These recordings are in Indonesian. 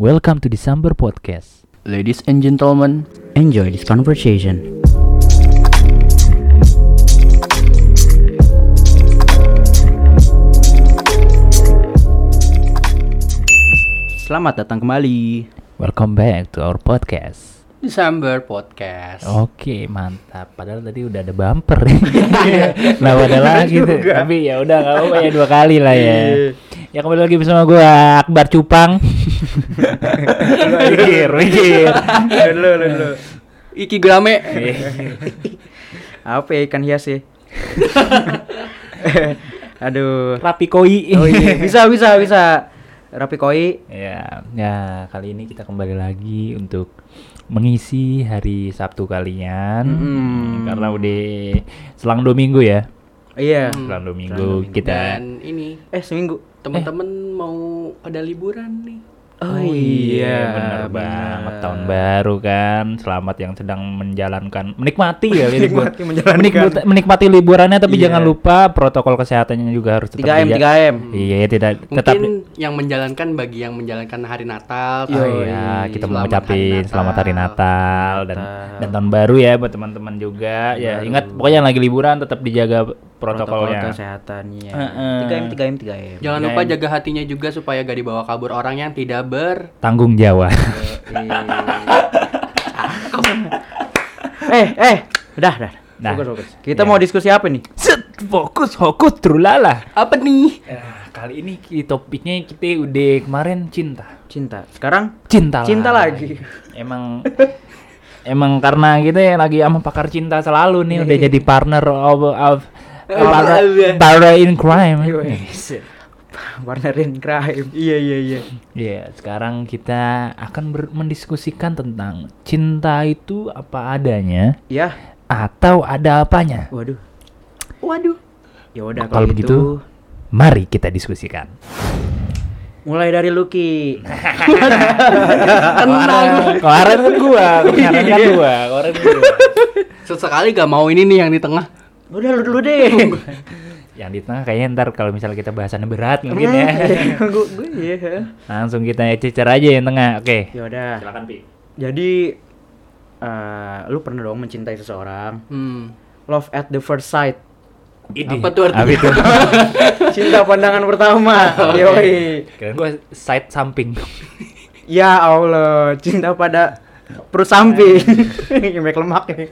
Welcome to December Podcast. Ladies and gentlemen, Enjoy this conversation. Selamat datang kembali. Welcome back to our podcast. December Podcast. Oke, mantap. Padahal tadi udah ada bumper. nah, ada lagi tuh. Tapi ya udah nggak apa-apa ya dua kali lah ya. Ya kembali lagi bersama gua Akbar Cupang. mikir, mikir. Lu, lu, lu. Iki Grame. Apa ya ikan hias ya? Aduh. Rapi koi. Oh iya, bisa bisa bisa. Rapi koi. Ya, ya kali ini kita kembali lagi untuk mengisi hari Sabtu kalian. Mm. Karena udah selang dua minggu ya. Iya. Selang dua minggu Selang dua minggu. kita Dan ini Eh seminggu. teman-teman mau pada liburan nih. Oh, bener banget tahun baru kan. Selamat yang sedang menjalankan menikmati ya libur. Menikmati menjalankan. Menikmati, menikmati liburannya tapi Iya. jangan lupa protokol kesehatannya juga harus tetap 3M dija- 3M. Iya, tidak tetap Mungkin yang menjalankan bagi yang menjalankan hari Natal. Oh iya, kita mau selamat ngucapin hari selamat hari Natal dan Natal. dan tahun baru ya buat teman-teman juga. Ya, ingat pokoknya yang lagi liburan tetap dijaga Protokol protokolnya. kesehatannya. Heeh. 3M 3M 3M. Jangan Tiga lupa M. jaga hatinya juga supaya gak dibawa kabur orang yang tidak ber Tanggung jawab. eh, eh, udah, udah. Nah, Fokus, fokus. Kita iya. mau diskusi apa nih? Set, fokus, fokus, trulala. apa nih? Nah, kali ini topiknya kita udah kemarin cinta. Cinta. Sekarang Cinta. Cinta lagi. Emang emang karena kita ya lagi sama pakar cinta selalu nih udah jadi partner of, of partner, partner in crime. partner in crime. Iya, iya, iya. Iya, sekarang kita akan ber- mendiskusikan tentang cinta itu apa adanya Ya. atau ada apanya. Waduh. Waduh. Ya udah Kalau kalau begitu, gitu mari kita diskusikan. mulai dari Lucky. Kemarin, kemarin kan gua, kemarin kan gua, kemarin gua. Sesekali gak mau ini nih yang di tengah. Udah lu dulu deh. Yang di tengah kayaknya ntar kalau misalnya kita bahasannya berat mungkin ya. gue gue iya. Langsung kita cecer aja yang tengah. Oke. Ya udah. Silakan Pi. Jadi eh lu pernah dong mencintai seseorang? Hmm. Love at the first sight. Ini. Apa tuh artinya? Apa itu? Cinta pandangan pertama. Yoi. Keren gua side samping. Ya Allah, cinta pada perut samping. Imek lemak nih.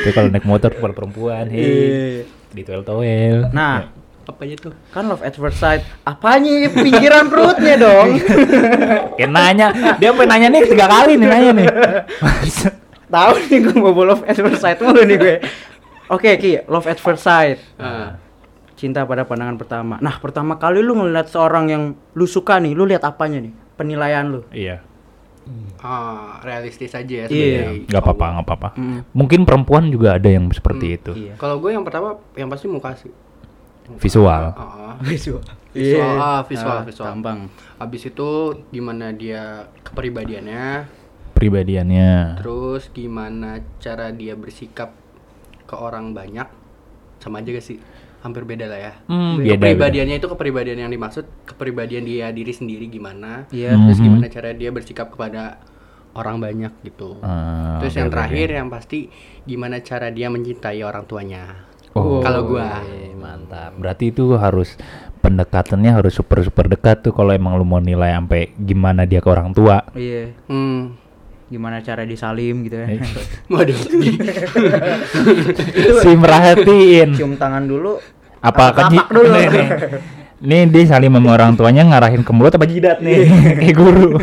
Itu kalau naik motor kalau perempuan, hei. Di toel-toel. Nah, Apa aja tuh? kan love at first sight. Apanya pinggiran perutnya dong? Kayak nanya, dia pengen nanya nih tiga kali nih nanya nih. Tahu nih gue mau love at first sight mulu nih gue. Oke, Ki, love at first sight. Ah. Cinta pada pandangan pertama. Nah, pertama kali lu ngeliat seorang yang lu suka nih, lu lihat apanya nih? Penilaian lu. Iya. Ah, realistis aja ya. Iya. sebagai Nggak apa-apa, cowok. nggak apa-apa. Mm. Mungkin perempuan juga ada yang seperti itu. Iya. Kalau gue yang pertama yang pasti muka sih. Visual. Ah, Visual. Visual, ah, visual, Ah, visual. Gampang. Habis itu gimana dia kepribadiannya, Pribadiannya. terus gimana cara dia bersikap ke orang banyak, sama aja gak sih? Hampir beda lah ya. Hmm, beda, kepribadiannya itu kepribadian yang dimaksud, kepribadian dia diri sendiri gimana, Iya. terus Mhm. gimana cara dia bersikap kepada orang banyak gitu. Ah, terus oke, yang terakhir oke. yang pasti gimana cara dia mencintai orang tuanya. Oh. Kalau gua. Oke, mantap. Berarti itu harus pendekatannya harus super super dekat tuh kalau emang lu mau nilai sampai gimana dia ke orang tua. Iya. Hmm. Gimana cara disalim gitu ya. Eh. Waduh. si merhatiin Cium tangan dulu. apa keji dulu. nih, nih. Nih dia saling sama orang tuanya ngarahin ke mulut apa jidat nih kayak guru.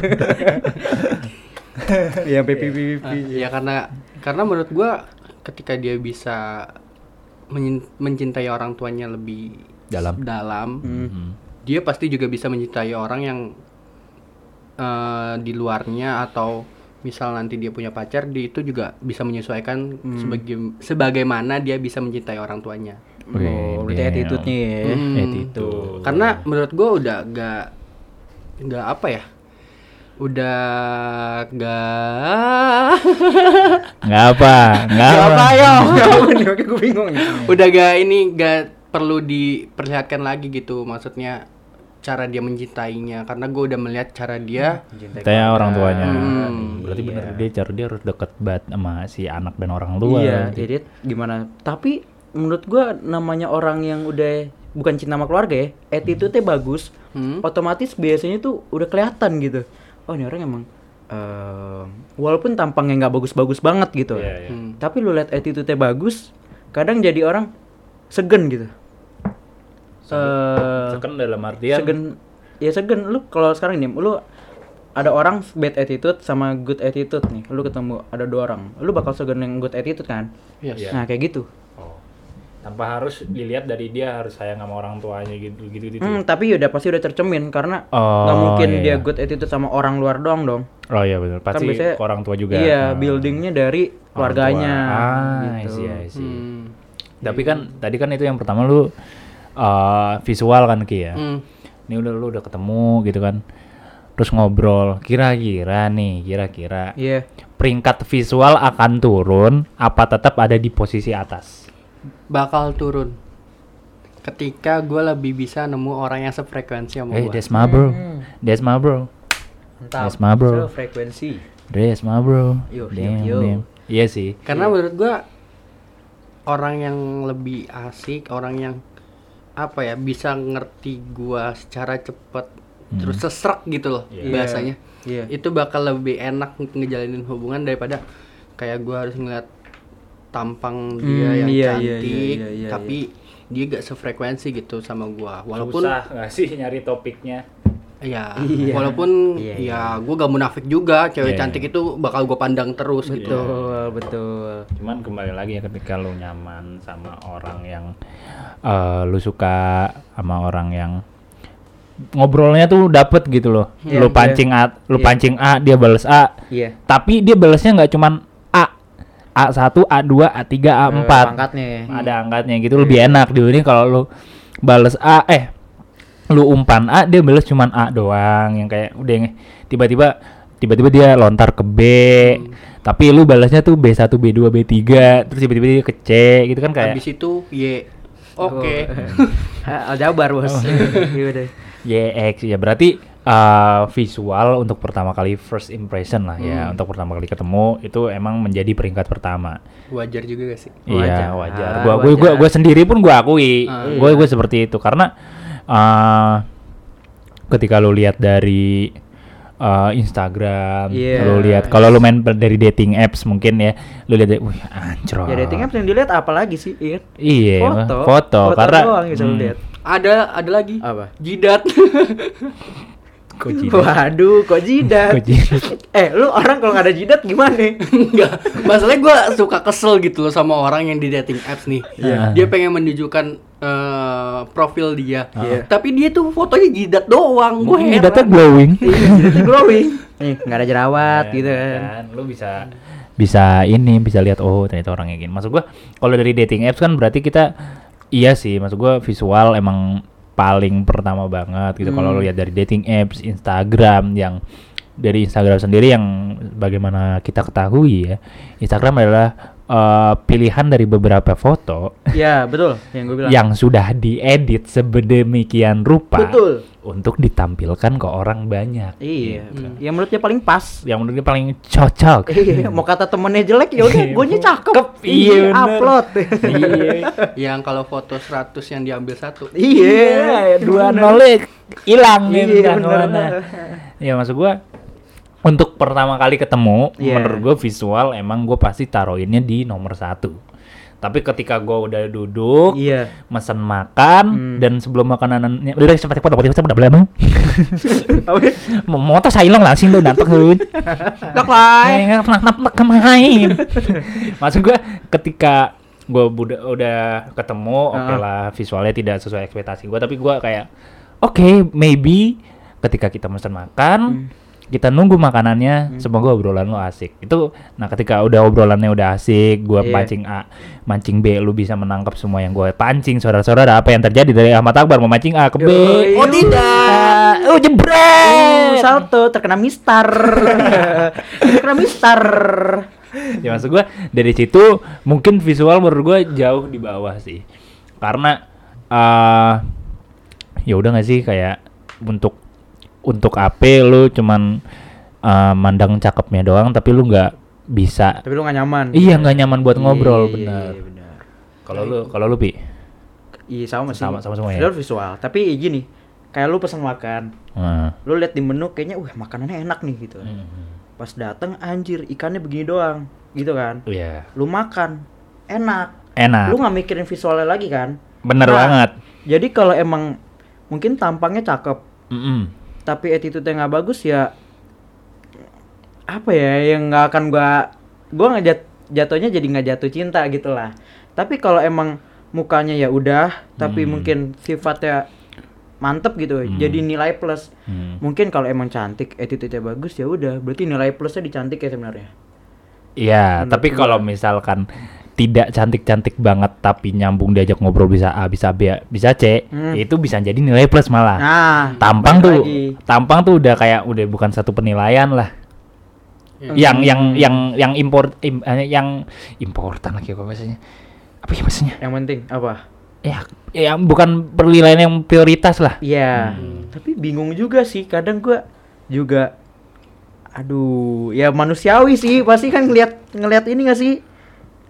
Iya, pipi pipi. Ya karena karena menurut gua ketika dia bisa mencintai orang tuanya lebih Dalam. dalam Hmm. dia pasti juga bisa mencintai orang yang eh, di luarnya atau misal nanti dia punya pacar dia itu juga bisa menyesuaikan sebagai sebagaimana dia bisa mencintai orang tuanya Oh, berarti Wih, attitude-nya ya. Hmm, Attitude. karena menurut gua udah gak nggak apa ya udah gak Nggak apa, nggak Gak apa. apa ya? Gue bingung udah gak ini gak perlu diperlihatkan lagi gitu maksudnya cara dia mencintainya karena gue udah melihat cara dia Katanya orang tuanya. Hmm. Berarti bener dia cara dia harus deket banget sama si anak dan orang tua. Iya, jadi gimana? Tapi menurut gua namanya orang yang udah bukan cinta sama keluarga ya, attitude-nya bagus, Hmm. otomatis biasanya tuh udah kelihatan gitu. Oh ini orang emang eh, walaupun tampangnya nggak bagus-bagus banget gitu, Iya, iya. Hmm. tapi lu lihat attitude-nya bagus, kadang jadi orang segen gitu. Eh, Seken dalam artian segen ya segen lu kalau sekarang nih lu ada orang bad attitude sama good attitude nih lu ketemu ada dua orang lu bakal segen yang good attitude kan Yes. Iya. nah kayak gitu Oh. Tanpa harus dilihat dari dia harus sayang sama orang tuanya gitu gitu gitu. hmm, tapi udah pasti udah tercemin karena Oh, nggak mungkin iya, dia iya. good attitude sama orang luar doang dong Oh iya betul. Pasti biasanya- ke orang tua juga. iya Ah. buildingnya dari keluarganya. Ah, gitu. I see, I see. Hmm. Tapi kan tadi kan itu yang pertama lu uh, visual kan Ki ya. Hmm. Ini udah lu udah ketemu gitu kan. Terus ngobrol, kira-kira nih, kira-kira iya peringkat visual akan turun apa tetap ada di posisi atas? bakal turun ketika gue lebih bisa nemu orang yang sefrekuensi sama Eh, gue that's my bro. Hmm. That's my bro. mantap Yes, ma, bro. So, frekuensi That's my bro. Yo, Damn, yo. damn. Iya sih. karena menurut gue orang yang lebih asik orang yang apa ya bisa ngerti gua secara cepet terus sesrek gitu loh Iya. bahasanya Iya. itu bakal lebih enak ngejalanin hubungan daripada kayak gua harus ngeliat tampang dia Hmm, yang iya, iya, cantik iya, iya, tapi dia gak sefrekuensi gitu sama gua walaupun Susah nggak sih nyari topiknya? Ya Iya. walaupun Iya, ya gua gak munafik juga cewek Iya, cantik itu bakal gua pandang terus gitu betul betul Cuman kembali lagi ya ketika lu nyaman sama orang yang eh, lu suka sama orang yang ngobrolnya tuh dapet gitu loh. Iya, lu iya. pancing A, lu Iya. pancing A, dia bales A. iya Tapi dia balesnya nggak cuman A. A1, A2, A3, A4. Eh, pangkatnya ya Ada angkatnya gitu lebih enak dibanding kalau lu bales A eh lu umpan A dia bales cuman A doang yang kayak udah nge- tiba-tiba tiba-tiba dia lontar ke B tapi lu balasnya tuh B1 B2 B3 terus tiba-tiba dia ke C gitu kan kayak habis itu Y oke Oh. Aljabar bos Iya udah. YX ya berarti uh, visual untuk pertama kali first impression lah ya Hmm. untuk pertama kali ketemu itu emang menjadi peringkat pertama wajar juga gak sih Iya Wajar. wajar. Ah, Gua gua gua, wajar. gua sendiri pun gua akui. Ah, Gua gua seperti itu karena uh, ketika lu lihat dari uh, Instagram, Iya. lu lihat kalau lu main dari dating apps mungkin ya, lu lihat wih anjrot. Ya dating apps yang dilihat apa lagi sih? Iya. Iya, Foto. foto, karena doang bisa hmm, lihat. ada ada lagi Apa? jidat kok jidat? Waduh, kok jidat? Kok jidat? eh, lu orang kalau nggak ada jidat gimana? Enggak, masalahnya gue suka kesel gitu loh sama orang yang di dating apps nih. Iya. Dia pengen menunjukkan eh, profil dia, Iya. tapi dia tuh fotonya jidat doang. Gue Mungkin jidatnya glowing. Iya, jidatnya glowing. Nih, nggak ada jerawat Ya, gitu ya kan. Lu bisa bisa ini bisa lihat oh ternyata orangnya gini. Maksud gua kalau dari dating apps kan berarti kita iya sih, maksud gua visual emang paling pertama banget gitu. Kalau Hmm. lu lihat dari dating apps, Instagram yang dari Instagram sendiri yang bagaimana kita ketahui ya, Instagram adalah eh, pilihan dari beberapa foto Iya, betul yang gue bilang. yang sudah diedit sebedemikian rupa Betul. untuk ditampilkan ke orang banyak. Iya, Hmm. yang menurut dia paling pas. Yang menurut dia paling cocok. Iya, mau kata temennya jelek ya udah, gue cakep. Iya, bener. upload. iya. yang kalau foto 100 yang diambil satu. Iya, dua bener. nol hilang Iya, gitu kan bener. Ya maksud gua untuk pertama kali ketemu Iya. menurut gua visual emang gua pasti taruhinnya di nomor satu. Tapi ketika gua udah duduk, Iya. mesen makan Hmm. dan sebelum makanannya udah sempat foto foto foto belum mau tas silong langsung lu dapat kun Dok lah. nggak pernah nampak kemain maksud gua ketika gua udah udah ketemu oke Heeh. lah visualnya tidak sesuai ekspektasi gua tapi gua kayak oke maybe ketika kita pesan makan kita nunggu makanannya semoga obrolan lo asik. Itu nah ketika udah obrolannya udah asik gua Iya. pancing A mancing B lu bisa menangkap semua yang gua pancing saudara-saudara apa yang terjadi dari Ahmad Akbar memancing A ke B? Oh tidak. Oh jebret. Uh, salto terkena mistar. terkena mistar. ya maksud gua dari situ mungkin visual menurut gua jauh di bawah sih. Karena eh ya udah nggak sih kayak untuk untuk AP lu cuman uh, mandang cakepnya doang tapi lu nggak bisa Tapi lu gak nyaman. iya nggak nyaman buat Iya, ngobrol iya, benar iya, benar. kalau lu kalau lu pi Iya sama sih. Sama- sama semua ya? Visual. Tapi gini, kayak lu pesan makan, Nah. lu lihat di menu kayaknya, wah makanannya enak nih gitu. Hmm. Pas dateng anjir ikannya begini doang, gitu kan. Iya. Lu makan, enak. Enak. Lu nggak mikirin visualnya lagi kan? Bener Nah, banget. Jadi kalau emang mungkin tampangnya cakep, Mm-mm. Tapi attitude-nya nggak bagus ya apa ya yang nggak akan gua gua nggak jat- jatuhnya jadi nggak jatuh cinta gitu lah tapi kalau emang mukanya ya udah tapi Hmm. mungkin sifatnya mantep gitu Hmm. jadi nilai plus Hmm. mungkin kalau emang cantik attitude-nya bagus ya udah berarti nilai plusnya di cantik ya sebenarnya Iya, tapi kalau misalkan tidak cantik-cantik banget tapi nyambung diajak ngobrol bisa A, bisa B, bisa C, Hmm. itu bisa jadi nilai plus malah. nah tampang tuh, lagi. tampang tuh udah kayak udah bukan satu penilaian lah. Ya. Yang Hmm. yang yang yang import im- eh, yang importan lagi apa bahasanya? Apa ya bahasanya? yang penting apa Ya, ya bukan penilaian yang prioritas lah. Iya, Hmm. tapi bingung juga sih. Kadang gua juga, aduh, ya manusiawi sih. Pasti kan ngeliat ngeliat ini gak sih?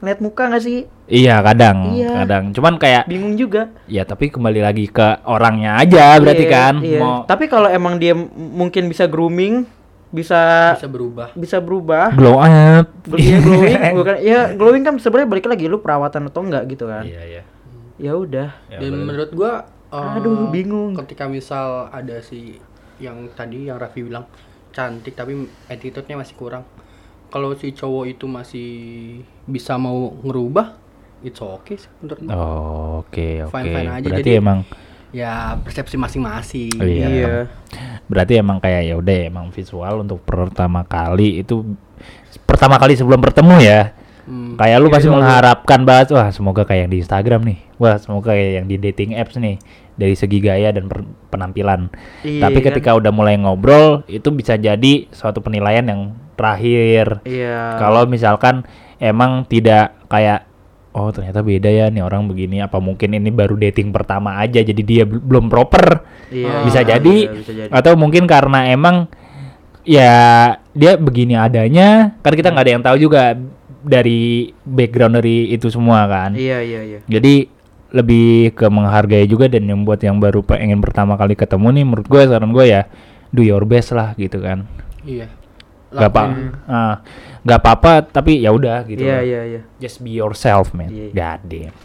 Ngeliat muka gak sih? Iya, kadang, Iya. kadang. Cuman kayak Bingung juga. ya tapi kembali lagi ke orangnya aja berarti Iya, kan. iya. Mau Tapi kalau emang dia mungkin bisa grooming, bisa bisa berubah bisa berubah. glow up. Iya glowing, bukan? Ya glowing kan sebenarnya balik lagi lu perawatan atau enggak gitu kan? Iya, iya. Ya udah. Ya, dan bener. menurut gua eh, Aduh, bingung. ketika misal ada si yang tadi yang Raffi bilang cantik tapi attitude-nya masih kurang kalau si cowok itu masih bisa mau ngerubah it's okay sih menurut gua Oh, Oke, oke. Fine-fine aja, Berarti jadi- emang ya persepsi masing-masing Oh, iya. berarti emang kayak ya udah emang visual untuk pertama kali itu pertama kali sebelum bertemu ya. Hmm. Kayak lu Iya, pasti visual. mengharapkan banget wah semoga kayak yang di Instagram nih. Wah, semoga kayak yang di dating apps nih dari segi gaya dan penampilan. Iya, Tapi kan? ketika udah mulai ngobrol itu bisa jadi suatu penilaian yang terakhir. Iya. Kalau misalkan emang tidak kayak oh ternyata beda ya nih orang begini apa mungkin ini baru dating pertama aja jadi dia bel- belum proper Iya, bisa iya, jadi bisa jadi. atau mungkin karena emang ya dia begini adanya kan kita nggak ada yang tahu juga dari background dari itu semua kan Iya, iya, iya. jadi lebih ke menghargai juga dan yang buat yang baru pengen pertama kali ketemu nih menurut gue saran gue ya do your best lah gitu kan iya nggak apa ah, nggak apa-apa tapi ya udah gitu Iya, loh. iya, iya. just be yourself man Iya. god damn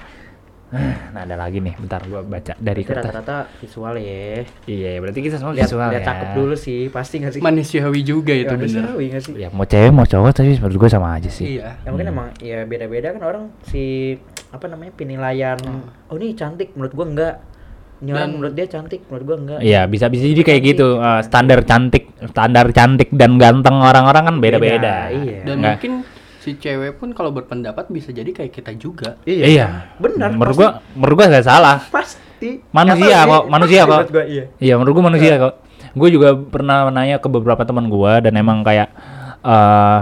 nah ada lagi nih bentar gua baca dari kertas rata-rata visual ya. iya berarti kita semua Lihat visual lihat ya cakep dulu sih, pasti nggak sih? manusiawi juga itu bener Manusiawi nggak sih? ya mau cewek mau cowok tapi menurut gue sama aja sih iya Ya mungkin emang ya beda-beda kan orang si apa namanya penilaian. Oh ini cantik menurut gua enggak. Dan- menurut dia cantik menurut gua enggak. Iya bisa bisa jadi kayak Cantik. gitu eh, standar cantik standar cantik dan ganteng orang-orang kan beda-beda. Beda, iya. dan Nggak- mungkin si cewek pun kalau berpendapat bisa jadi kayak kita juga iya. Benar. Menurut pasti. gua menurut gua nggak salah. pasti Manusia kok, manusia pasti kok. menurut gua, iya. Iya menurut gua manusia kok. Gue juga pernah nanya ke beberapa teman gua dan emang kayak eh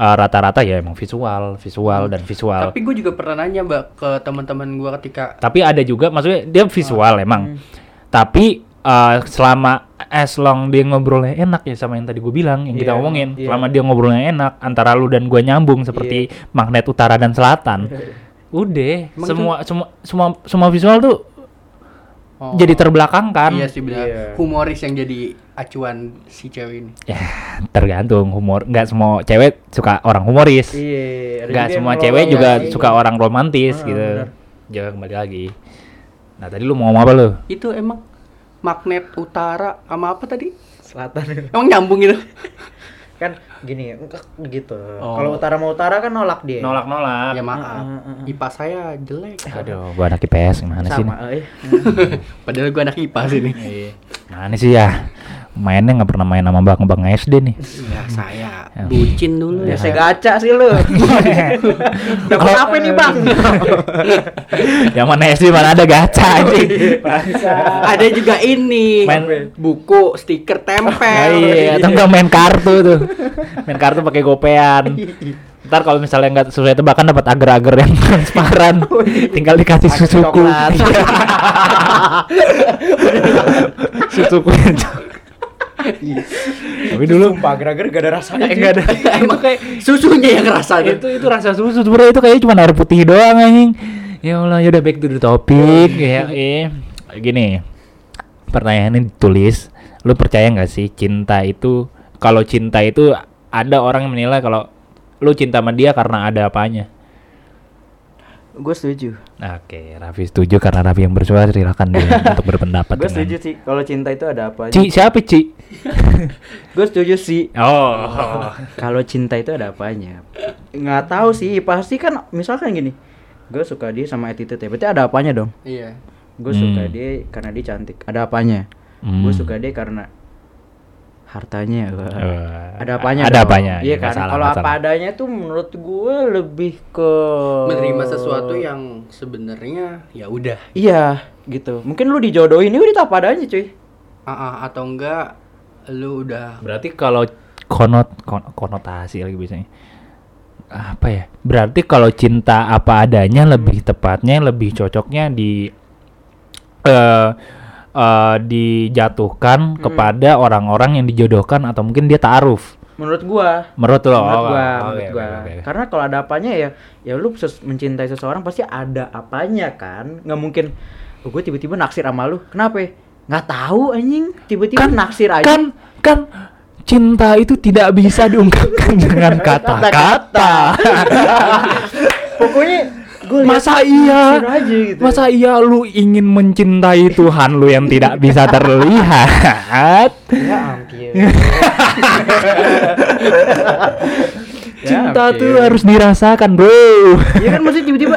eh, rata-rata ya emang visual, visual dan visual. tapi gue juga pernah nanya mbak ke teman-teman gue ketika Tapi ada juga maksudnya dia visual Hmm. emang. Tapi eh, selama as long dia ngobrolnya enak ya sama yang tadi gue bilang yang kita Iya, ngomongin, iya. selama dia ngobrolnya enak antara lu dan gue nyambung seperti magnet utara dan selatan. Udah, Emang semua semua semua semua visual tuh Oh. jadi terbelakangkan. iya sih benar Iya. humoris yang jadi acuan si cewek ini Ya, tergantung humor. Nggak semua cewek suka orang humoris. Iya, ada Nggak juga semua cewek juga kayak suka gitu. orang romantis Ah, gitu. benar. Jangan kembali lagi. Nah, tadi lu mau ngomong apa lu? itu emang magnet utara sama apa tadi selatan. emang nyambung gitu kan gini, begitu. Oh. Kalau utara mau utara kan nolak dia. Nolak-nolak. ya Ah, ah, maaf ah, ah. IPA saya jelek Aduh, gua anak IPS gimana sih? Sama, eh. padahal gue anak IPA sih nih Iya. Mana sih ya? Mainnya nggak pernah main sama bang bang SD nih. ya saya bucin dulu Ya ya saya gacha sih lu. Dapat apa nih, Bang? Yang mana SD mana ada gacha anjing. ada juga ini Main- buku stiker tempel iya, atau enggak main kartu tuh. Main kartu pakai gopean. Ntar kalau misalnya nggak sesuai tebakan dapat agar-agar yang transparan, tinggal dikasih susuku. susuku. Cok- Tapi dulu Sumpah agar-agar gak ada rasanya. Eh, nggak ada. Emang kayak susunya yang kerasa itu itu rasa susu sebenarnya itu kayaknya cuma air putih doang anjing. Ya Allah, ya udah back to the topic ya. Eh, gini. Pertanyaannya ditulis, lu percaya nggak sih cinta itu kalau cinta itu ada orang yang menilai kalau lu cinta sama dia karena ada apanya? Gue setuju. Oke, Raffi setuju karena Raffi yang bersuara silakan dia untuk berpendapat. Gue setuju sih. Kalau cinta itu ada apa? Ci, siapa Ci? Gue setuju sih. Oh. Kalau cinta itu ada apanya? Nggak tahu sih. Pasti kan misalkan gini. Gue suka dia sama attitude ya. Berarti ada apanya dong? Iya. Gue suka Hmm. dia karena dia cantik. Ada apanya? Hmm. Gue suka dia karena hartanya. Wah. Eh, ada apanya? Ada dong. apanya? Iya nggak kan. Kalau apa adanya tuh menurut gue lebih ke Menerima sesuatu yang sebenarnya ya udah. Iya, gitu. Mungkin lu dijodohin ini udah apa adanya, cuy. Ah, ah, atau enggak lu udah Berarti kalau konot kon- konotasi lagi biasanya apa ya? Berarti kalau cinta apa adanya lebih tepatnya lebih cocoknya di eh eh, dijatuhkan kepada orang-orang yang dijodohkan atau mungkin dia taaruf. Menurut gua. Menurut lo? menurut Oh, gua, oke, menurut oke, gua. oke, oke. Karena kalau ada apanya ya, ya lu ses- mencintai seseorang pasti ada apanya kan. Nggak mungkin oh, gue tiba-tiba naksir sama lu. Kenapa? Nggak tahu anjing. Tiba-tiba Kan- naksir aja. Kan kan cinta itu tidak bisa diungkapkan dengan kata-kata. Pokoknya gue Masa iya? aja gitu. Masa iya lu ingin mencintai Tuhan lu yang tidak bisa terlihat? ya ampun. Ya Cinta ampun. tuh harus dirasakan, Bro. Iya kan maksudnya tiba-tiba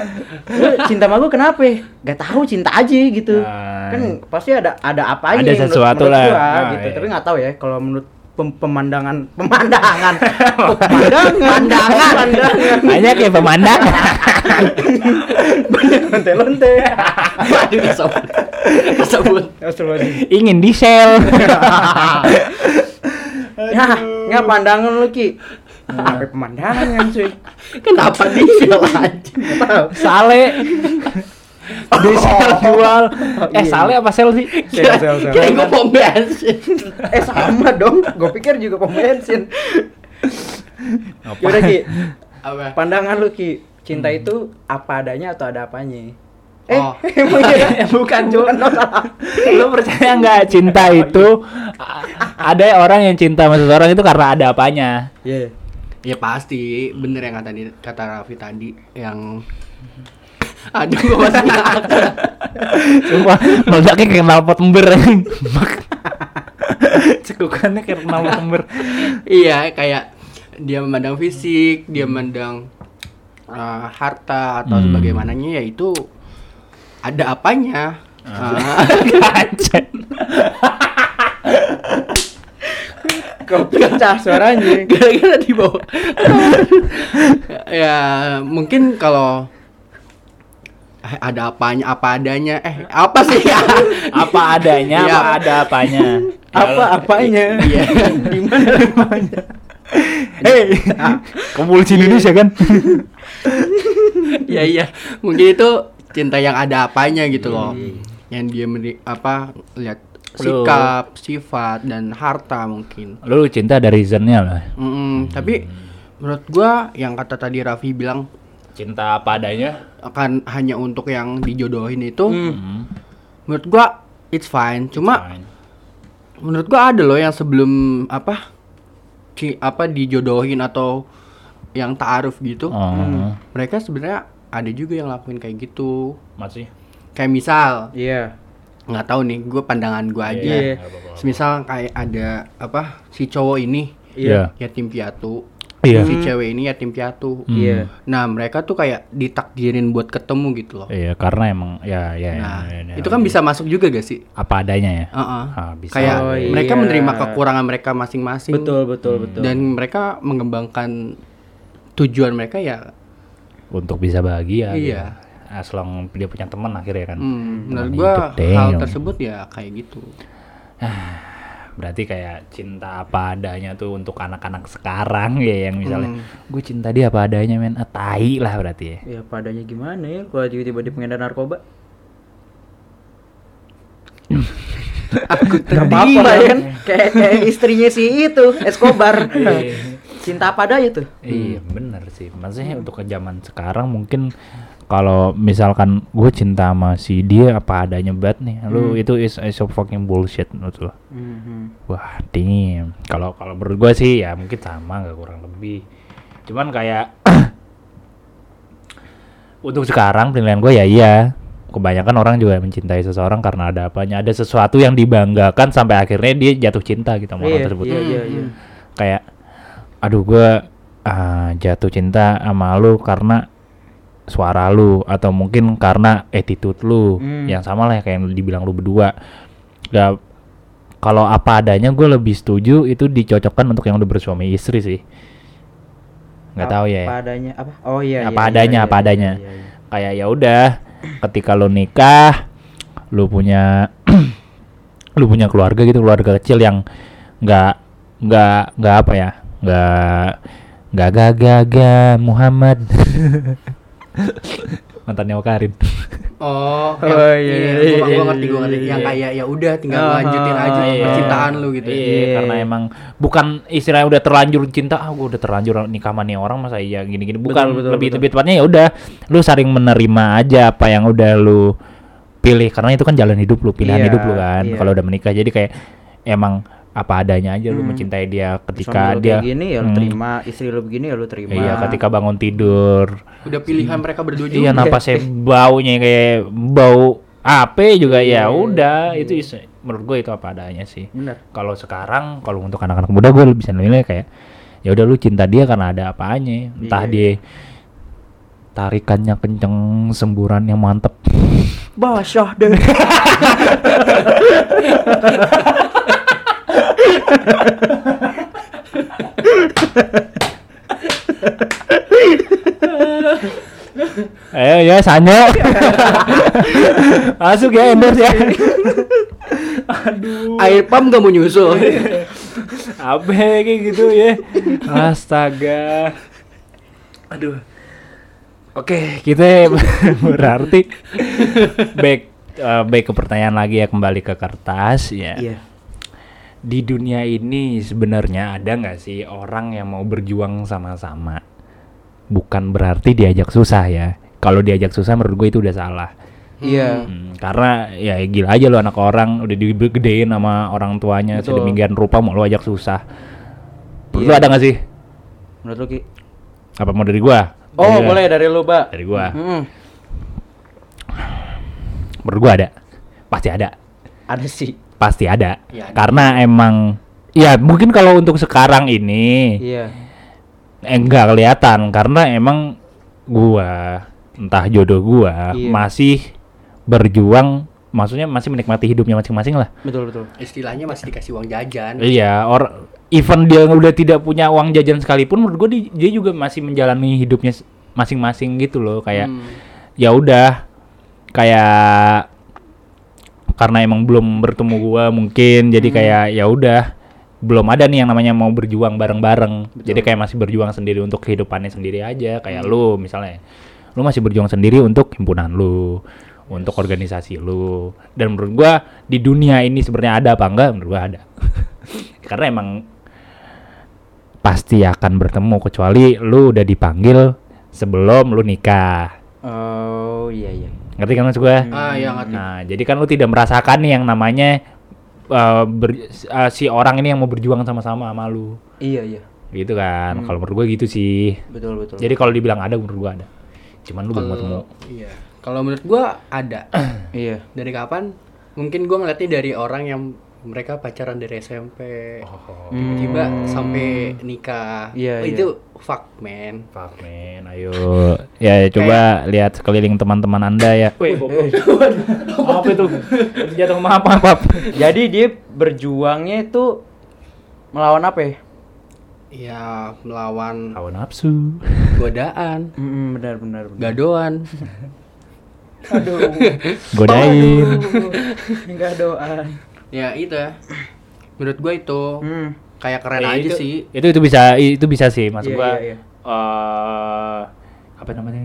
cinta sama gue kenapa? Gak tahu cinta aja gitu. Nah. Kan pasti ada ada apanya Ada menurut- sesuatu menurut lah. gua, Nah, gitu. iya. Tapi nggak tahu ya kalau menurut pem- pemandangan pemandangan pemandangan pandangan Banyak ya pemandangan. lonte-lonte. Waduh kesebut. Kesebut. Astagfirullahaladzim. Ingin di sel. Ya, nggak pandangan lu Ki. Sampai pemandangan cuy. Kenapa di sel aja? Sale. Di sel jual. Eh, iya. sale apa sel sih? Sel, sel, sel. Kira gue pom bensin. Eh sama dong, gue pikir juga pom bensin. Yaudah Ki, Apa? pandangan lu Ki, cinta itu apa adanya atau ada apanya? Eh, Oh. iya? Bukan. Bukan, oh, salah. Lu percaya nggak cinta itu a- ada orang yang cinta sama seseorang itu karena ada apanya? Iya. Ya pasti bener yang kata di- kata Raffi tadi yang Aduh gue masih ngakak. Sumpah, meledaknya kayak knalpot ember. Cekukannya kayak knalpot ember. Iya kayak dia memandang fisik, dia memandang uh, harta atau Hmm. sebagaimananya ya itu ada apanya. Ah, Anjir. Kau pecah suaranya. gara-gara di bawah. ya mungkin kalau eh, ada apanya apa adanya eh apa sih ya apa adanya, Iya. apa ada apanya. Apa apanya? Iya. Di mana apanya? Hei, Kepolisian Indonesia kan? ya iya mungkin itu cinta yang ada apanya gitu loh yang dia meri- apa lihat Lu- sikap sifat dan harta mungkin Lu cinta ada reasonnya lah. Mm-mm, tapi menurut gua yang kata tadi Raffi bilang Cinta apa adanya. akan hanya untuk yang dijodohin itu Hmm. menurut gua it's fine cuma Fine. menurut gua ada loh yang sebelum apa ci- apa dijodohin atau yang taaruf gitu Oh, mereka sebenarnya ada juga yang lakuin kayak gitu masih. kayak misal Iya. nggak tahu nih gue pandangan gue aja Iya. semisal kayak ada apa si cowok ini Iya. yatim piatu Iya. si cewek ini yatim piatu Hmm. Iya. nah mereka tuh kayak ditakdirin buat ketemu gitu loh Iya, karena emang ya ya. nah ya, ya, itu ya. kan bisa masuk juga gak sih apa adanya ya. Heeh. Ah, bisa. kayak Oh, mereka iya. menerima kekurangan mereka masing-masing Betul, betul, betul. dan mereka mengembangkan tujuan mereka ya Untuk bisa bahagia. Iya. gitu. As long dia punya teman akhirnya kan. hmm, menurut gua hal damn. tersebut ya kayak gitu berarti kayak cinta apa adanya tuh untuk anak-anak sekarang ya yang misalnya Hmm. gue cinta dia apa adanya men ah, tai lah berarti ya Ya padanya gimana ya kalau tiba-tiba dia pengedar narkoba? Aku Gak apa-apa kan? Kayak, kayak istrinya si itu, Escobar. Cinta apa adanya tuh? Iya bener sih Maksudnya untuk ke zaman sekarang mungkin kalau misalkan gue cinta sama si dia apa adanya banget nih. Lu itu is, is a fucking bullshit menurut lo Mhm. wah damn. Kalau kalau menurut gue sih ya mungkin sama nggak kurang lebih. Cuman kayak untuk sekarang penilaian gue ya iya. Kebanyakan orang juga mencintai seseorang karena ada apanya. Ada sesuatu yang dibanggakan sampai akhirnya dia jatuh cinta gitu sama orang Iya, tersebut. iya, iya, iya. kayak aduh gue jatuh cinta sama lu karena suara lu atau mungkin karena attitude lu Hmm. yang sama lah kayak yang dibilang lu berdua gak kalau apa adanya gue lebih setuju itu dicocokkan untuk yang udah bersuami istri sih nggak tahu ya Apa adanya apa? Oh iya. Apa iya, adanya, iya, apa iya, adanya. iya, iya. kayak ya udah ketika lu nikah lu punya lu punya keluarga gitu keluarga kecil yang nggak nggak nggak apa ya nggak nggak gagah Muhammad mantannya Karin Oh, Oh, yang- iya, iya, iya, gua, gua iya, ngerti, gua ngerti. iya, Yang iya. kayak ya udah tinggal Ah, lanjutin aja iya. percintaan lu gitu. Iya, Iya. karena emang bukan istilahnya udah terlanjur cinta, ah gua udah terlanjur nikah sama nih orang masa iya gini-gini. Bukan Betul, betul, lebih betul. lebih tepatnya ya udah lu saling menerima aja apa yang udah lu pilih karena itu kan jalan hidup lu, pilihan Iya, hidup lu kan. iya. Kalau udah menikah jadi kayak emang apa adanya aja lu Hmm. mencintai dia Suami ketika lu dia kayak gini ya lu Hmm. terima, istri lu begini ya lu terima. Iya, ketika bangun tidur. Udah pilihan mereka berdua juga. Iya, napasnya baunya kayak bau apa juga ya Iya, udah iya. itu is- menurut gue itu apa adanya sih. Kalau sekarang kalau untuk anak-anak muda gue bisa nilai kayak ya udah lu cinta dia karena ada apanya. Entah Iya, dia tarikannya kenceng, semburannya mantep. Basyah deh. Ayo ya Sanyo. Masuk ya endorse ya. Air pump gak mau nyusul. Apa kayak gitu ya. Astaga. Aduh. Oke, kita berarti back eh, back ke pertanyaan lagi ya kembali ke kertas ya. Iya. Di dunia ini sebenarnya ada nggak sih orang yang mau berjuang sama-sama? Bukan berarti diajak susah ya. Kalau diajak susah menurut gue itu udah salah. Iya. Hmm, karena ya gila aja lo anak orang udah digedein sama orang tuanya Betul. sedemikian rupa mau lo ajak susah. Menurut Iya. lu ada nggak sih? Menurut lu Ki? Apa mau dari gua? Oh, Dari boleh dari lu, Mbak. Dari gua. Mm-mm. Menurut gua ada. Pasti ada. Ada sih. Pasti ada. Iya, ada. Karena emang ya mungkin kalau untuk sekarang ini Iya. eh, enggak kelihatan karena emang gua entah jodoh gua Iya. masih berjuang maksudnya masih menikmati hidupnya masing-masing lah. Betul, betul. Istilahnya masih dikasih uang jajan. Iya, or even dia udah tidak punya uang jajan sekalipun menurut gue di- dia juga masih menjalani hidupnya masing-masing gitu loh kayak Hmm. ya udah kayak karena emang belum bertemu gua mungkin jadi Hmm. kayak ya udah belum ada nih yang namanya mau berjuang bareng-bareng. Jadi kayak masih berjuang sendiri untuk kehidupannya sendiri aja. Kayak lu misalnya lu masih berjuang sendiri untuk himpunan lu untuk organisasi lu. Dan menurut gua di dunia ini sebenarnya ada apa enggak? Menurut gua ada. Karena emang pasti akan bertemu kecuali lu udah dipanggil sebelum lu nikah. Oh, iya iya. Ngerti kan maksud gua Ah, iya ngerti. Nah, jadi kan lu tidak merasakan nih yang namanya uh, ber- uh, si orang ini yang mau berjuang sama-sama sama lu. Iya iya. Gitu kan. Hmm. Kalau menurut gua gitu sih. Betul betul. Jadi kalau dibilang ada menurut gua ada. Cuman lu belum ketemu. Iya. Kalau menurut gua ada. iya. dari kapan? Mungkin gua ngeliatnya dari orang yang mereka pacaran dari SMP. Tiba-tiba sampai nikah. Hmm. Iya, Oh, iya. Itu fuck man. Fuck man, ayo. ya coba lihat sekeliling teman-teman Anda ya. Wih, apa itu? Jatuh maaf, maaf, maaf. Jadi dia berjuangnya itu melawan apa ya? Ya melawan Hawa nafsu. godaan, Mm, benar benar benar. gadoan. Aduh. Godain. Enggak doa. Ya itu ya. menurut gua itu Hmm. kayak keren Ya, aja itu, sih Itu itu bisa itu bisa sih maksud Iya, gua. iya, iya. eh, apa namanya?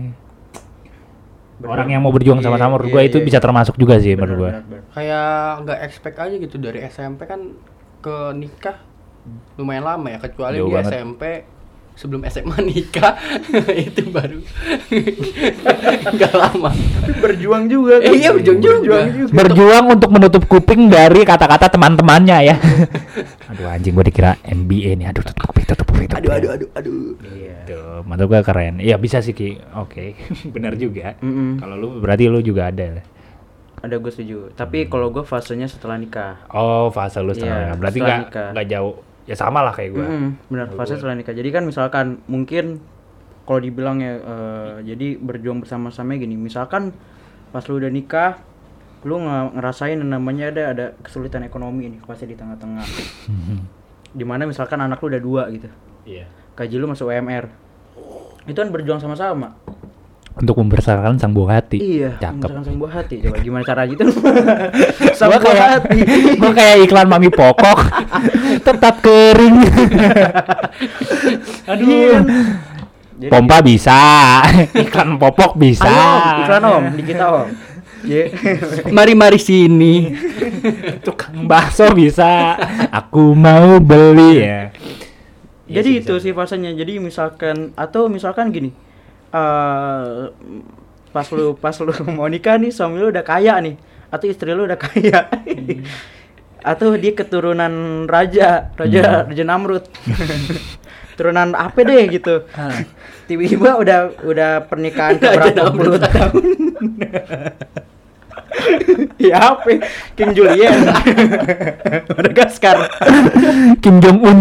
Berjuang. Orang yang mau berjuang Iya, sama-sama menurut iya, gua itu iya, bisa termasuk juga sih menurut benar. kayak nggak expect aja gitu dari SMP kan ke nikah lumayan lama ya kecuali Jauh di banget. SMP sebelum SMA nikah itu baru nggak lama berjuang juga Eh, iya, berjuang juga. Berjuang untuk menutup kuping dari kata-kata teman-temannya ya. aduh anjing gua dikira NBA nih. Aduh tutup kuping, tutup kuping. tutup aduh aduh aduh aduh Iya. Tuh, menurut gua keren. Iya bisa sih Ki. Oke, benar juga. Mm-mm. Kalau lu berarti lu juga ada. Ada gue setuju. Tapi kalau gue fasenya setelah nikah. Oh, fase lu setelah Iya, berarti setelah nggak nikah. nggak jauh. Ya sama lah kayak gua. Mm-mm, benar, Kalau fase setelah nikah. Jadi kan misalkan mungkin kalau dibilang ya eh, jadi berjuang bersama-sama gini. Misalkan pas lu udah nikah, lu nge- ngerasain namanya ada ada kesulitan ekonomi nih pasti di tengah-tengah. Di mana misalkan anak lu udah dua gitu. Iya. Gaji lu masuk UMR. Itu kan berjuang sama-sama. Untuk membesarkan sang buah hati. Iya, Cakep. membesarkan sang buah hati. Coba gimana cara gitu? sang Gua buah kayak hati. gua kayak iklan mami pokok tetap kering. Aduh. Jadi- Pompa bisa, iklan popok bisa. Ayo, iklan om, di kita om. Iya. mari mari sini Tukang bakso bisa. Aku mau beli ya. Iya Jadi sih, itu bisa. sih fasenya. Jadi misalkan atau misalkan gini. Eh pas lu pas lu mau nikah nih suami lu udah kaya nih atau istri lu udah kaya. atau dia keturunan raja, raja raja Namrud. Turunan apa deh gitu. Tiba-tiba udah udah pernikahan ke berapa puluh tahun. ya apa? King Julian. Madagaskar. Kim Jong Un.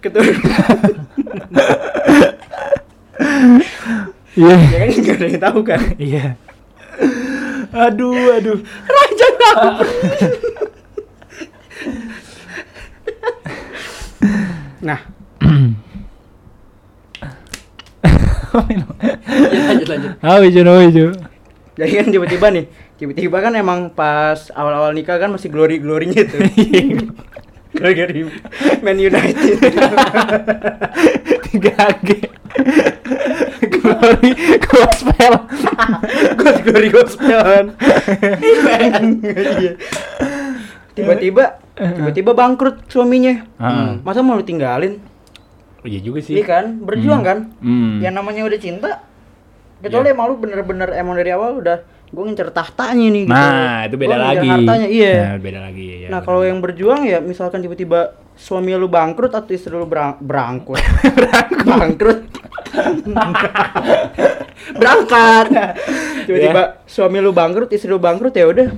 Keturunan Iya. ya kan nggak ada yang tahu kan. Iya. Aduh, aduh. Raja Namrud. nah, ya, lanjut lanjut Ah, hijau, hijau. jadi kan tiba-tiba nih, tiba-tiba kan emang pas awal-awal nikah kan masih glory-glorinya tuh. Gara-gara Man United. Tiga G. Glory gospel. Gos glory gospelan. Iya. Tiba-tiba tiba-tiba bangkrut suaminya. Ah. Masa mau lu tinggalin? Iya juga sih. Iya kan? Berjuang kan? Hmm. Yang namanya udah cinta. Kecuali emang lu bener-bener emang dari awal udah gue ngincer tahtanya nih gitu. Nah, itu beda Gua lagi. Hartanya, iya. Nah, beda lagi. ya, nah, kalau yang berjuang ya misalkan tiba-tiba suami lu bangkrut atau istri lu berang berangkrut. bangkrut. Berangkat. Tiba-tiba Ya. suami lu bangkrut, istri lu bangkrut ya udah.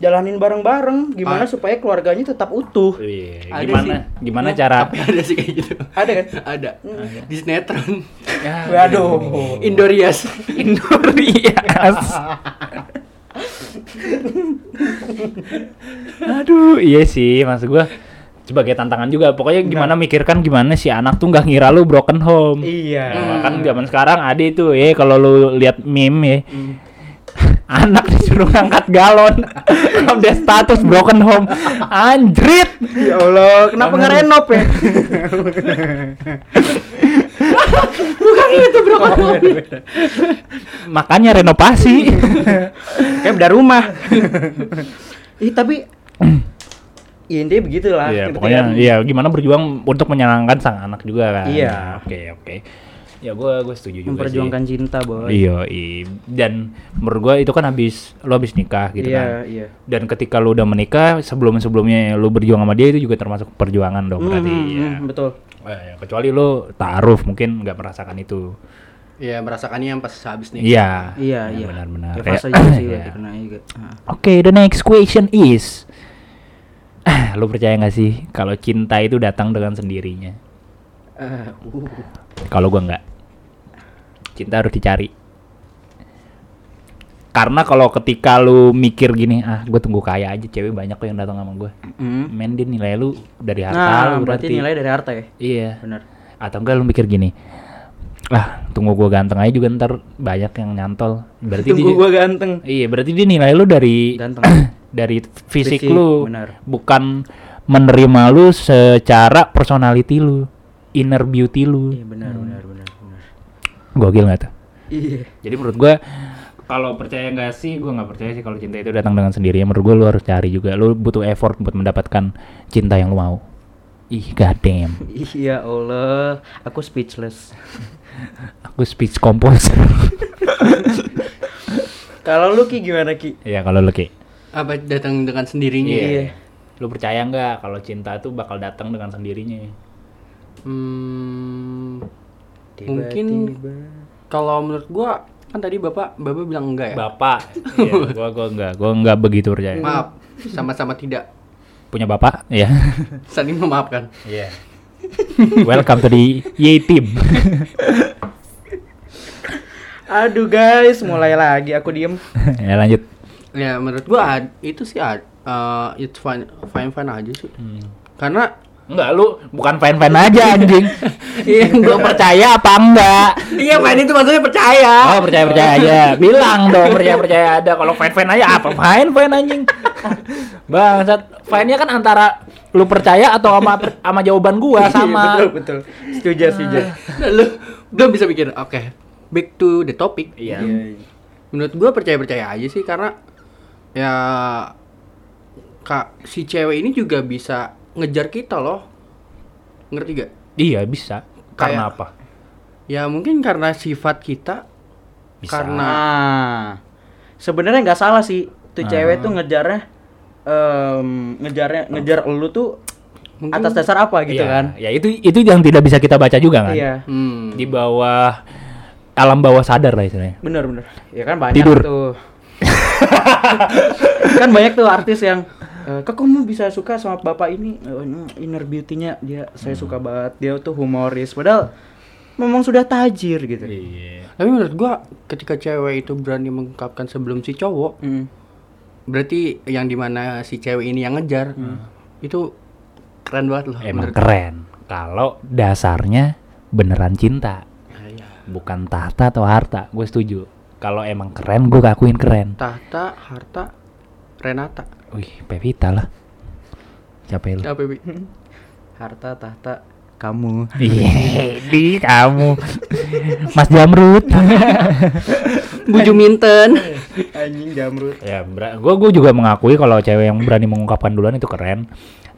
Jalanin bareng-bareng gimana Ah. supaya keluarganya tetap utuh. Iya, Ada gimana? sih. Gimana Ya, cara? tapi ada sih kayak gitu Ada kan? ada di sinetron Ya, Waduh. Indorias Indorias. Aduh, iya sih, maksud gua sebagai tantangan juga. Pokoknya gimana mikirkan gimana si anak tuh nggak ngira lu broken home. Iya. Nah, kan zaman sekarang ada itu ya kalau lu lihat meme ya. Anak disuruh ngangkat galon. Update status broken home. Anjrit. Ya Allah, kenapa nggak renov ya? Bukan itu bro. Makanya renovasi. Kayak beda rumah. Ih tapi ya intinya begitulah. Iya, pokoknya kan? iya gimana berjuang untuk menyenangkan sang anak juga kan. Iya. Oke, oke. Ya gua gue setuju juga memperjuangkan sih. cinta boy. Iya, i. dan menurut gua itu kan habis lo habis nikah gitu iya, kan. iya. Dan ketika lu udah menikah, sebelum-sebelumnya lu berjuang sama dia itu juga termasuk perjuangan dong berarti. Hmm, ya. betul. Eh, ya, kecuali lu ta'aruf mungkin nggak merasakan itu. ya merasakannya yang pas habis nih Iya. Iya, Ya, iya. Benar-benar. Ya, sih Iya. juga. Ah. Oke, the next question is lu percaya nggak sih kalau cinta itu datang dengan sendirinya? Eh, uh. Kalau gua nggak. Cinta harus dicari. Karena kalau ketika lu mikir gini, ah gue tunggu kaya aja, cewek banyak kok yang datang sama gue. Hmm. Men dia nilai lu dari harta Nah, lu berarti nilai dari harta ya. Iya. Benar. Atau enggak lu mikir gini, ah tunggu gua ganteng aja juga ntar banyak yang nyantol. Berarti Tunggu gua ganteng. Iya, berarti dia nilai lu dari Ganteng. dari fisik, Fisik, lu, benar. bukan menerima lu secara personality lu, inner beauty lu. Iya benar benar benar benar. Gokil tuh? Iya. Jadi menurut gua kalau percaya nggak sih, gua nggak percaya sih kalau cinta itu datang dengan sendirinya. Menurut gua lu harus cari juga. Lu butuh effort buat mendapatkan cinta yang lu mau. Ih, goddamn. Iya Allah, aku speechless. Aku speech composer. Kalau lu Ki gimana Ki? ya kalau lu Ki. Apa datang dengan sendirinya? ya? Iya. Lu percaya nggak kalau cinta itu bakal datang dengan sendirinya? Hmm, Tiba-tiba. Mungkin- kalau menurut gua kan tadi bapak bapak bilang enggak ya. Bapak. Iya, gua gua enggak, gua enggak begitu percaya. Maaf, sama-sama tidak Punya bapak? Iya. saling memaafkan. Iya. Welcome to the Yay team. Aduh guys, mulai lagi aku diem. ya lanjut. Ya menurut gua ad- itu sih ad, uh, it's fine fine fine aja sih. Karena Enggak, lu bukan fan-fan aja anjing. Iya, lu percaya apa enggak? iya fine itu maksudnya percaya. Oh, percaya-percaya aja. Bilang dong percaya-percaya ada. Kalau fan-fan aja apa fan-fan anjing? Bangsat. Fan-nya kan antara lu percaya atau sama sama jawaban gua sama. Iya, betul betul. Setuju setuju. Lu gua bisa pikir oke. Back to the topic. Iya. Menurut gua percaya-percaya aja sih karena ya kak si cewek ini juga bisa ngejar kita loh. Ngerti gak? Iya, bisa. Karena Kayak- apa? Ya mungkin karena sifat kita Bisa. karena Nah, sebenarnya nggak salah sih. Tuh Ah. cewek tuh ngejarnya em, ngejarnya ngejar lu tuh Mungkin- atas dasar apa gitu Iya, kan? Ya itu itu yang tidak bisa kita baca juga kan. Iya. hmm, Di bawah alam bawah sadar lah istilahnya. Bener bener. Ya kan banyak Tidur. tuh. kan banyak tuh artis yang eh, kok kamu bisa suka sama bapak ini Eh, ini inner beauty-nya dia saya suka banget dia tuh humoris padahal memang sudah tajir gitu Iya. Tapi menurut gua ketika cewek itu berani mengungkapkan sebelum si cowok, Hmm. berarti yang di mana si cewek ini yang ngejar itu keren banget loh. Emang menurut- keren. Kalau dasarnya beneran cinta, Ah, iya. bukan tahta atau harta. Gue setuju. Kalau emang keren, gue akuin keren. Tahta, harta, Renata. Wih, Pevita lah. Siapa lu? Apa Bi? harta tahta kamu Iya, di kamu. Mas Jamrut. Buju Minten. anjing jamrut ya, gue gue juga mengakui kalau cewek yang berani mengungkapkan duluan itu keren.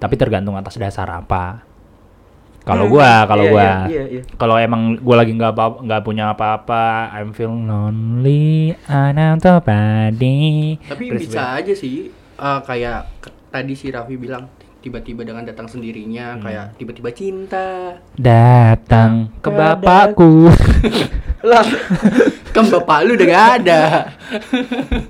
Tapi tergantung atas dasar apa. Kalau gua, kalau Iya, gua, iya, iya, iya. kalau emang gua lagi nggak apa nggak punya apa-apa, I'm feel lonely, I'm out body. Tapi Terus bisa aja sih eh, kayak ke- tadi si Raffi bilang tiba-tiba dengan datang sendirinya kayak tiba-tiba cinta. datang ke bapakku. lah Kan bapak lu udah gak ada.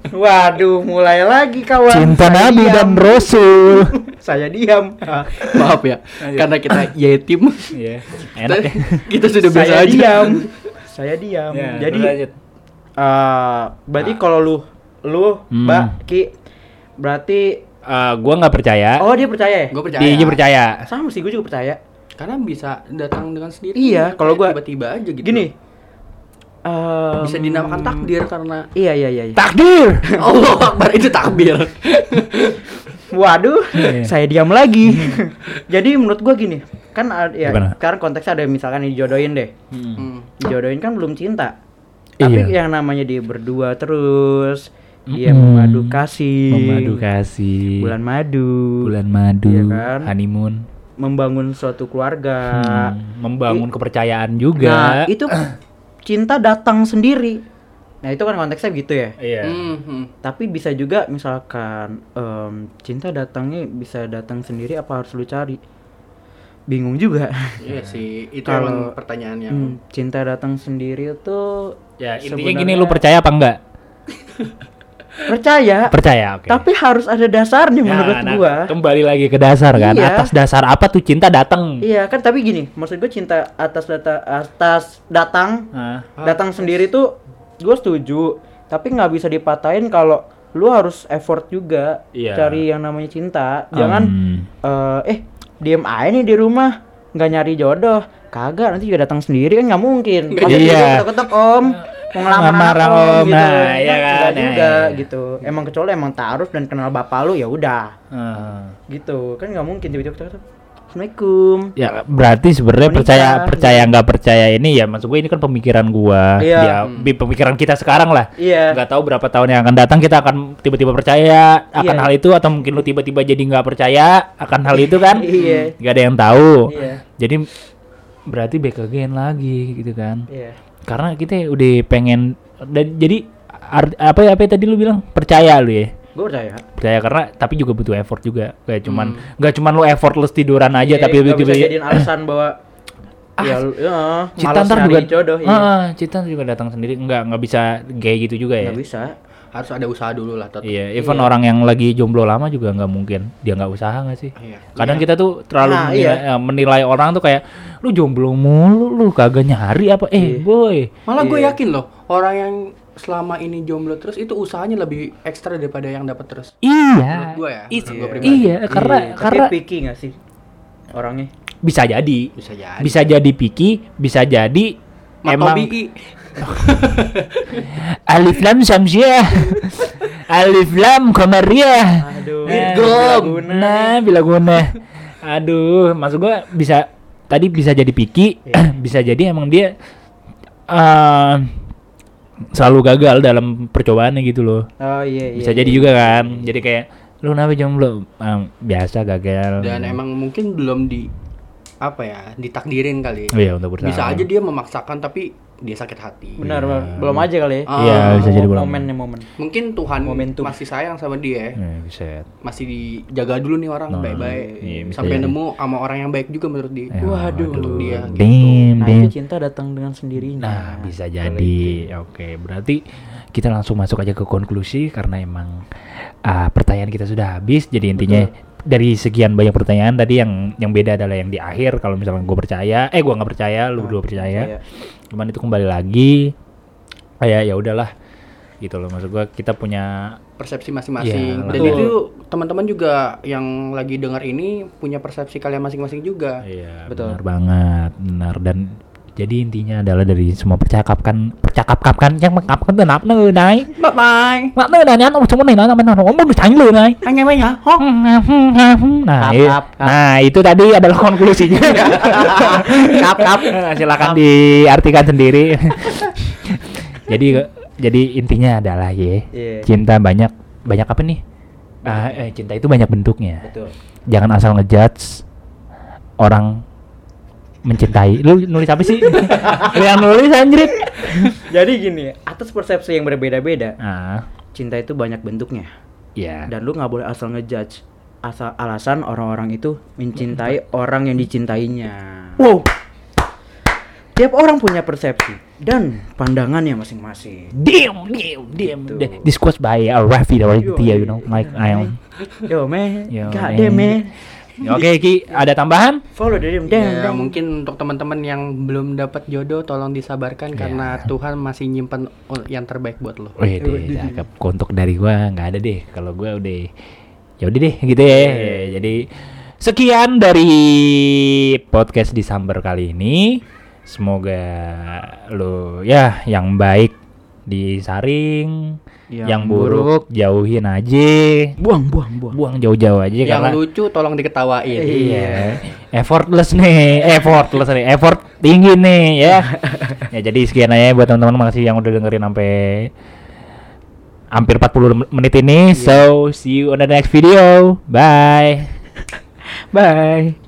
waduh mulai lagi kawan Cinta Saya Nabi diam. dan Rasul. saya diam Maaf ya, karena kita yatim. Iya, enak ya. kita sudah biasa saya aja. diam saya diam Ya, jadi lanjut. eh berarti kalau lu lu Hmm. mbak ki berarti Eh, gua nggak percaya. oh dia percaya ya Gue percaya. Dia dia percaya. sama sih gue juga percaya Karena bisa datang dengan sendiri. Iya, kalau gua- tiba-tiba aja gitu. gini em, bisa dinamakan takdir karena iya iya iya iya. Takdir. Allah Akbar itu takbir. Waduh, Iya. saya diam lagi. Jadi menurut gua gini, kan ya Gimana? sekarang konteksnya ada misalkan dijodohin deh. Hmm. Dijodohin kan belum cinta. Tapi Iya. yang namanya dia berdua terus, dia Mm-mm. memadu kasih. Memadu kasih. Bulan madu. Bulan madu. Iya kan? Honeymoon. Membangun suatu keluarga. Hmm, membangun I- kepercayaan Nah, juga. itu cinta datang sendiri. Nah, itu kan konteksnya gitu ya. Iya. Hmm, hmm. Tapi bisa juga misalkan em, cinta datangnya bisa datang sendiri apa harus lu cari? Bingung juga. Iya sih, itu Kalau- emang pertanyaan yang Hmm, cinta datang sendiri tuh Ya intinya sebenarnya gini lu percaya apa enggak? percaya, Percaya, oke. tapi harus ada dasarnya Ya, menurut nah, gua. Kembali lagi ke dasar kan. Iya. Atas dasar apa tuh cinta datang? Iya kan tapi gini, maksud gua cinta atas data atas datang datang sendiri tuh gue setuju, tapi nggak bisa dipatahin kalau lu harus effort juga Iya. cari yang namanya cinta. Jangan Hmm. eh eh diem aja nih di rumah nggak nyari jodoh kagak nanti juga datang sendiri kan nggak mungkin Iya. ketok-ketok om mau ngelamar om, gitu. nah, iya kan, juga nah, iya. gitu. Emang kecuali emang taruh dan kenal bapak lu ya udah Ah. gitu. Kan nggak mungkin tiba-tiba Assalamualaikum. Ya berarti sebenarnya percaya percaya nggak percaya ini ya maksud gue ini kan pemikiran gua. Iya. Ya, bi- pemikiran kita sekarang lah. Iya. Nggak tahu berapa tahun yang akan datang kita akan tiba-tiba percaya akan Iya. hal itu atau mungkin lu tiba-tiba jadi nggak percaya akan hal itu kan? Iya. Nggak ada yang tahu. Iya. Jadi berarti back again lagi gitu kan. Iya. Karena kita udah pengen dan jadi art- apa ya apa ya tadi lu bilang? Percaya lu ya? Gue percaya. percaya karena tapi juga butuh effort juga. Kayak cuman nggak cuman lu effortless tiduran aja Iya, tapi tiba-tiba bisa jadiin alasan bahwa ya, lu- ya Cita malas ntar nyari juga jodoh iya. Ah, juga datang sendiri. Nggak nggak bisa kayak gitu juga ya? Nggak bisa. Harus ada usaha dulu lah tetap. iya even orang yang lagi jomblo lama juga nggak mungkin dia nggak usaha nggak sih Iya. kadang kita tuh terlalu Nah, menilai, iya. eh, menilai orang tuh kayak lu jomblo mulu lu kagak nyari apa eh Iya. boy Malah gue Iya. yakin loh orang yang selama ini jomblo terus itu usahanya lebih ekstra daripada yang dapat terus. iya Menurut gua ya, menurut gua pribadi. iya karena Iya, karena tapi picky nggak sih orangnya? bisa jadi Bisa jadi. bisa jadi picky bisa jadi emang Matobi alif lam samsiah alif lam komariah Aduh. Bitgom. Nah, bila guna. Aduh, maksud gua bisa tadi bisa jadi picky, bisa jadi emang dia eh selalu gagal dalam percobaannya gitu loh. Oh iya iya. Bisa jadi juga kan. Jadi kayak lu kenapa jomblo? Em, biasa gagal. dan emang mungkin belum di apa ya ditakdirin kali. Oh iya, untuk. Bisa aja dia memaksakan tapi dia sakit hati. Benar, benar. belum aja kali ya. Ah. Iya, bisa jadi belum. Momennya momen. Mungkin Tuhan Momentum. masih sayang sama dia. Eh, bisa. Masih dijaga dulu nih orang Nah, baik-baik. iya, bisa sampai jadi. nemu sama orang yang baik juga menurut dia. Eh, Waduh, waduh. untuk dia. gitu. Dim, Nah, itu cinta datang dengan sendirinya. Nah, bisa jadi. Oke, berarti kita langsung masuk aja ke konklusi karena emang ah, pertanyaan kita sudah habis. Jadi intinya dari sekian banyak pertanyaan tadi yang yang beda adalah yang di akhir kalau misalnya gue percaya, eh gue nggak percaya, lu berdua percaya. Cuman itu kembali lagi kayak ya udahlah gitu loh maksud gue kita punya persepsi masing-masing. Iya, Dan betul. itu teman-teman juga yang lagi dengar ini punya persepsi kalian masing-masing juga. Iya, Betul. benar banget, benar dan jadi intinya adalah dari semua percakapan percakapan yang mengkapkan tuh nap nơi này Bye bye. nap nơi này nó cuma này nó nó nó ngomong di thành lừa này Anh em hả? nah, Kap, i- kap, kap. nah itu tadi adalah konklusinya. Kap, kap. silakan diartikan sendiri. Jadi jadi intinya adalah ya cinta banyak banyak apa nih? Ah, eh, cinta itu banyak bentuknya. Betul. jangan asal ngejudge orang mencintai lu nulis apa sih lu yang nulis anjrit Jadi gini, atas persepsi yang berbeda-beda, ah cinta itu banyak bentuknya. ya Dan lu nggak boleh asal ngejudge asal alasan orang-orang itu mencintai orang yang dicintainya. wow Tiap orang punya persepsi dan pandangannya masing-masing. damn damn damn Gitu. this quote by uh, Rafi Raditya you know Yo, like I am Yo man, Yo, god man. damn man. oke Ki ada tambahan Follow damn Ya, mungkin untuk teman-teman yang belum dapat jodoh tolong disabarkan karena Tuhan masih nyimpen yang terbaik buat lo. Wih deh, cakep. Untuk dari gua nggak ada deh. Kalau gua udah ya udah deh gitu ya. Jadi sekian dari podcast di Samber kali ini. Semoga lo ya yang baik disaring, Yang yang, buruk, jauhin aja. Buang, buang, buang. Buang jauh-jauh aja Yang karena lucu tolong diketawain. Iya, effortless nih, effortless nih, effort tinggi nih ya. ya jadi sekian aja buat teman-teman makasih yang udah dengerin sampai hampir 40 menit ini. So, see you on the next video. Bye. Bye.